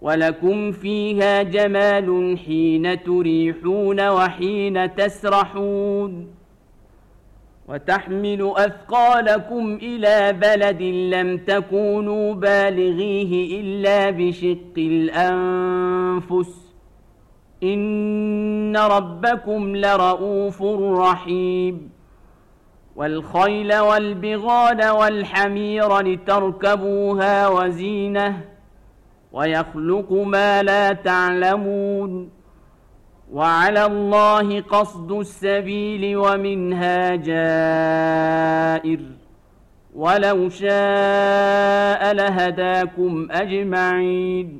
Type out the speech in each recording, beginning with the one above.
ولكم فيها جمال حين تريحون وحين تسرحون وتحمل أثقالكم إلى بلد لم تكونوا بالغيه إلا بشق الأنفس إن ربكم لرؤوف رحيم والخيل والبغال والحمير لتركبوها وزينة ويخلق ما لا تعلمون وعلى الله قصد السبيل ومنها جائر ولو شاء لهداكم أجمعين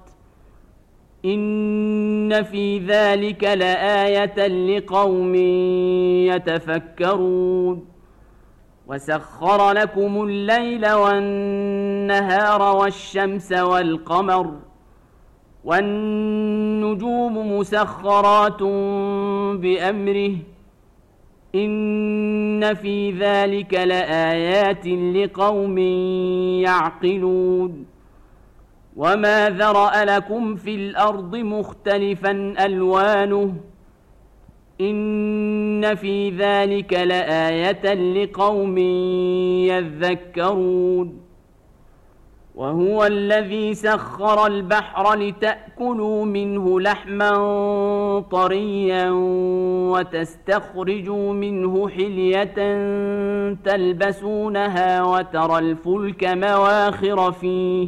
ان في ذلك لايه لقوم يتفكرون وسخر لكم الليل والنهار والشمس والقمر والنجوم مسخرات بامره ان في ذلك لايات لقوم يعقلون وما ذرا لكم في الأرض مختلفا الوانه ان في ذلك لايه لقوم يذكرون وهو الذي سخر البحر لتاكلوا منه لحما طريا وتستخرجوا منه حليه تلبسونها وترى الفلك مواخر فيه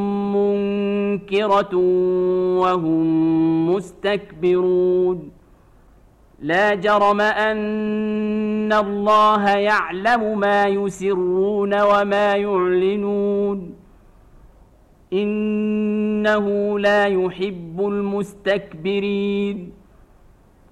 منكرة وهم مستكبرون. لا جرم أن الله يعلم ما يسرون وما يعلنون. إنه لا يحب المستكبرين.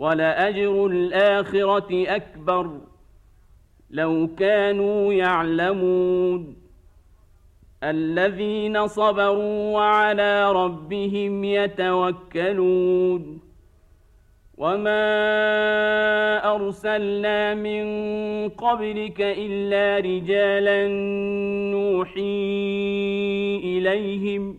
ولأجر الآخرة أكبر. لو كانوا يعلمون الذين صبروا وعلى ربهم يتوكلون. وما أرسلنا من قبلك إلا رجالا نوحي إليهم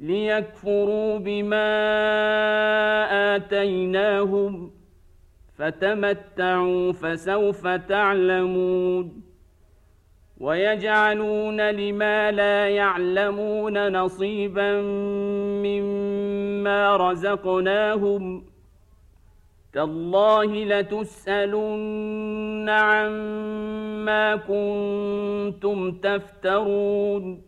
ليكفروا بما اتيناهم فتمتعوا فسوف تعلمون ويجعلون لما لا يعلمون نصيبا مما رزقناهم تالله لتسالن عما كنتم تفترون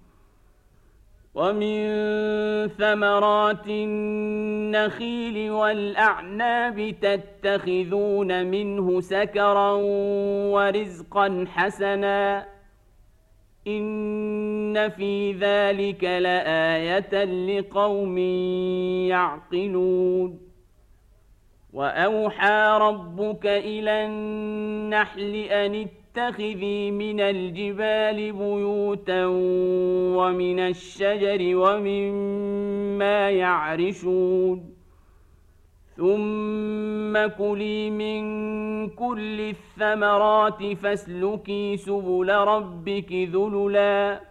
ومن ثمرات النخيل والأعناب تتخذون منه سكرا ورزقا حسنا. إن في ذلك لآية لقوم يعقلون. وأوحى ربك إلى النحل أن تتخذي من الجبال بيوتا ومن الشجر ومما يعرشون. ثم كلي من كل الثمرات فاسلكي سبل ربك ذللا.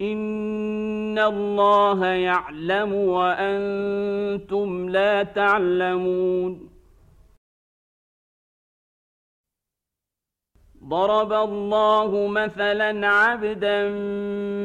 ان الله يعلم وأنتم لا تعلمون. ضرب الله مثلا عبدا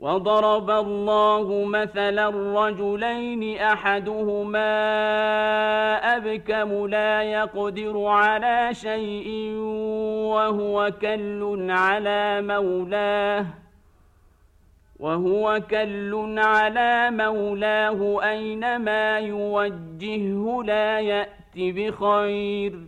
وضرب الله مثلا رجلين احدهما ابكم لا يقدر على شيء وهو كل على مولاه وهو كل على مولاه اينما يوجهه لا يات بخير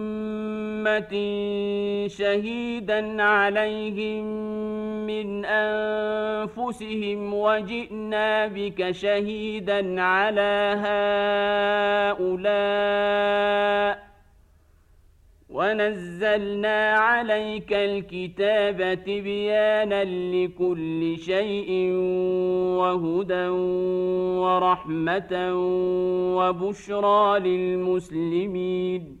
أمة شهيدا عليهم من أنفسهم وجئنا بك شهيدا على هؤلاء ونزلنا عليك الكتاب تبيانا لكل شيء وهدى ورحمة وبشرى للمسلمين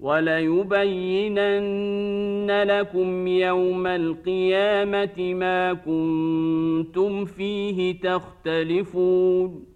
وليبينن لكم يوم القيامة ما كنتم فيه تختلفون.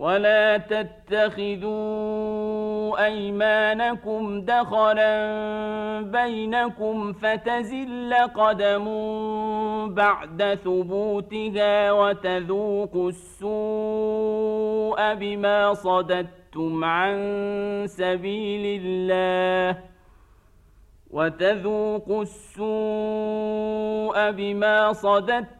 ولا تتخذوا ايمانكم دخلا بينكم فتزل قدم بعد ثبوتها وتذوقوا السوء بما صددتم عن سبيل الله وتذوقوا السوء بما صددتم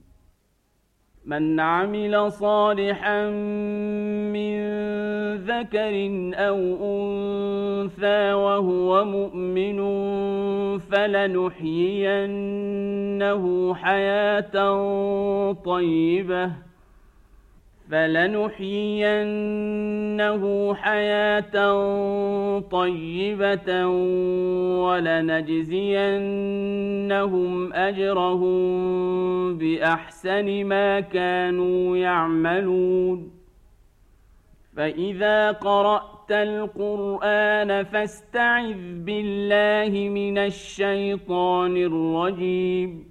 من عمل صالحا من ذكر أو أنثى وهو مؤمن فلنحيينه حياة طيبة. فلنحيينه حياه طيبه ولنجزينهم اجرهم باحسن ما كانوا يعملون فاذا قرات القران فاستعذ بالله من الشيطان الرجيم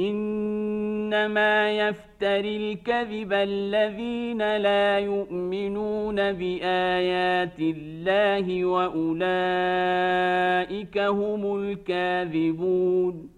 إنما يفتري الكذب الذين لا يؤمنون بآيات الله وأولئك هم الكاذبون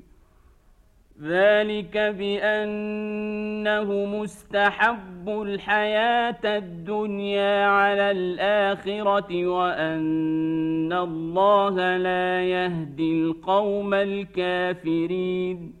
ذلك بأنه مستحب الحياة الدنيا على الآخرة وأن الله لا يهدي القوم الكافرين.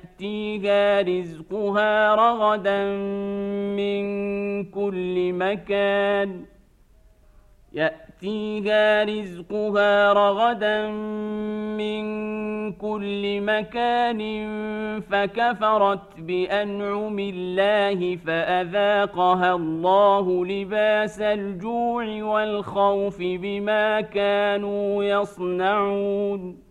يأتيها رزقها رغدا من كل مكان. يأتي يأتيها رزقها رغدا من كل مكان فكفرت بأنعم الله فأذاقها الله لباس الجوع والخوف بما كانوا يصنعون.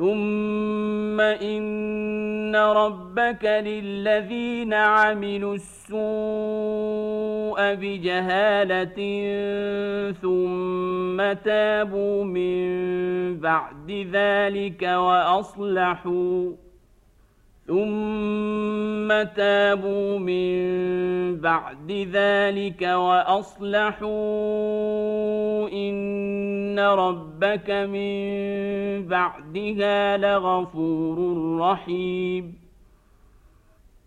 ثم إن ربك للذين عملوا السوء بجهالة ثم تابوا من بعد ذلك وأصلحوا ثم تابوا من بعد ذلك وأصلحوا إن ربك من بعدها لغفور رحيم.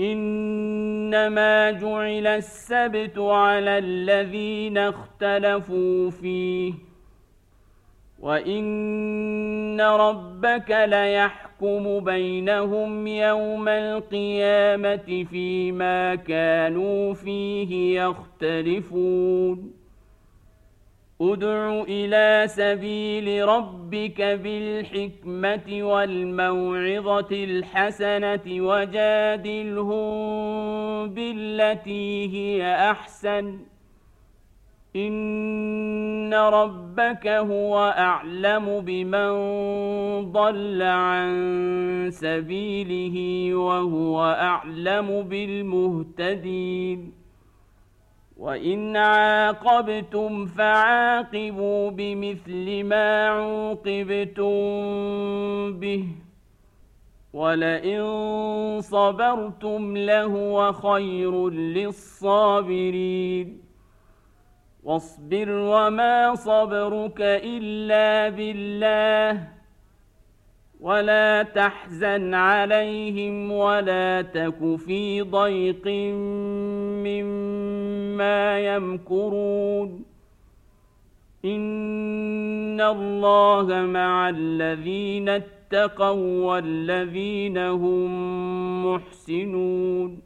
إنما جعل السبت على الذين اختلفوا فيه وإن ربك ليحكم بينهم يوم القيامة فيما كانوا فيه يختلفون ادع إلى سبيل ربك بالحكمة والموعظة الحسنة وجادلهم بالتي هي أحسن. إن ربك هو أعلم بمن ضل عن سبيله وهو أعلم بالمهتدين. وان عاقبتم فعاقبوا بمثل ما عوقبتم به ولئن صبرتم لهو خير للصابرين واصبر وما صبرك الا بالله ولا تحزن عليهم ولا تك في ضيق مما يمكرون. إن الله مع الذين اتقوا والذين هم محسنون.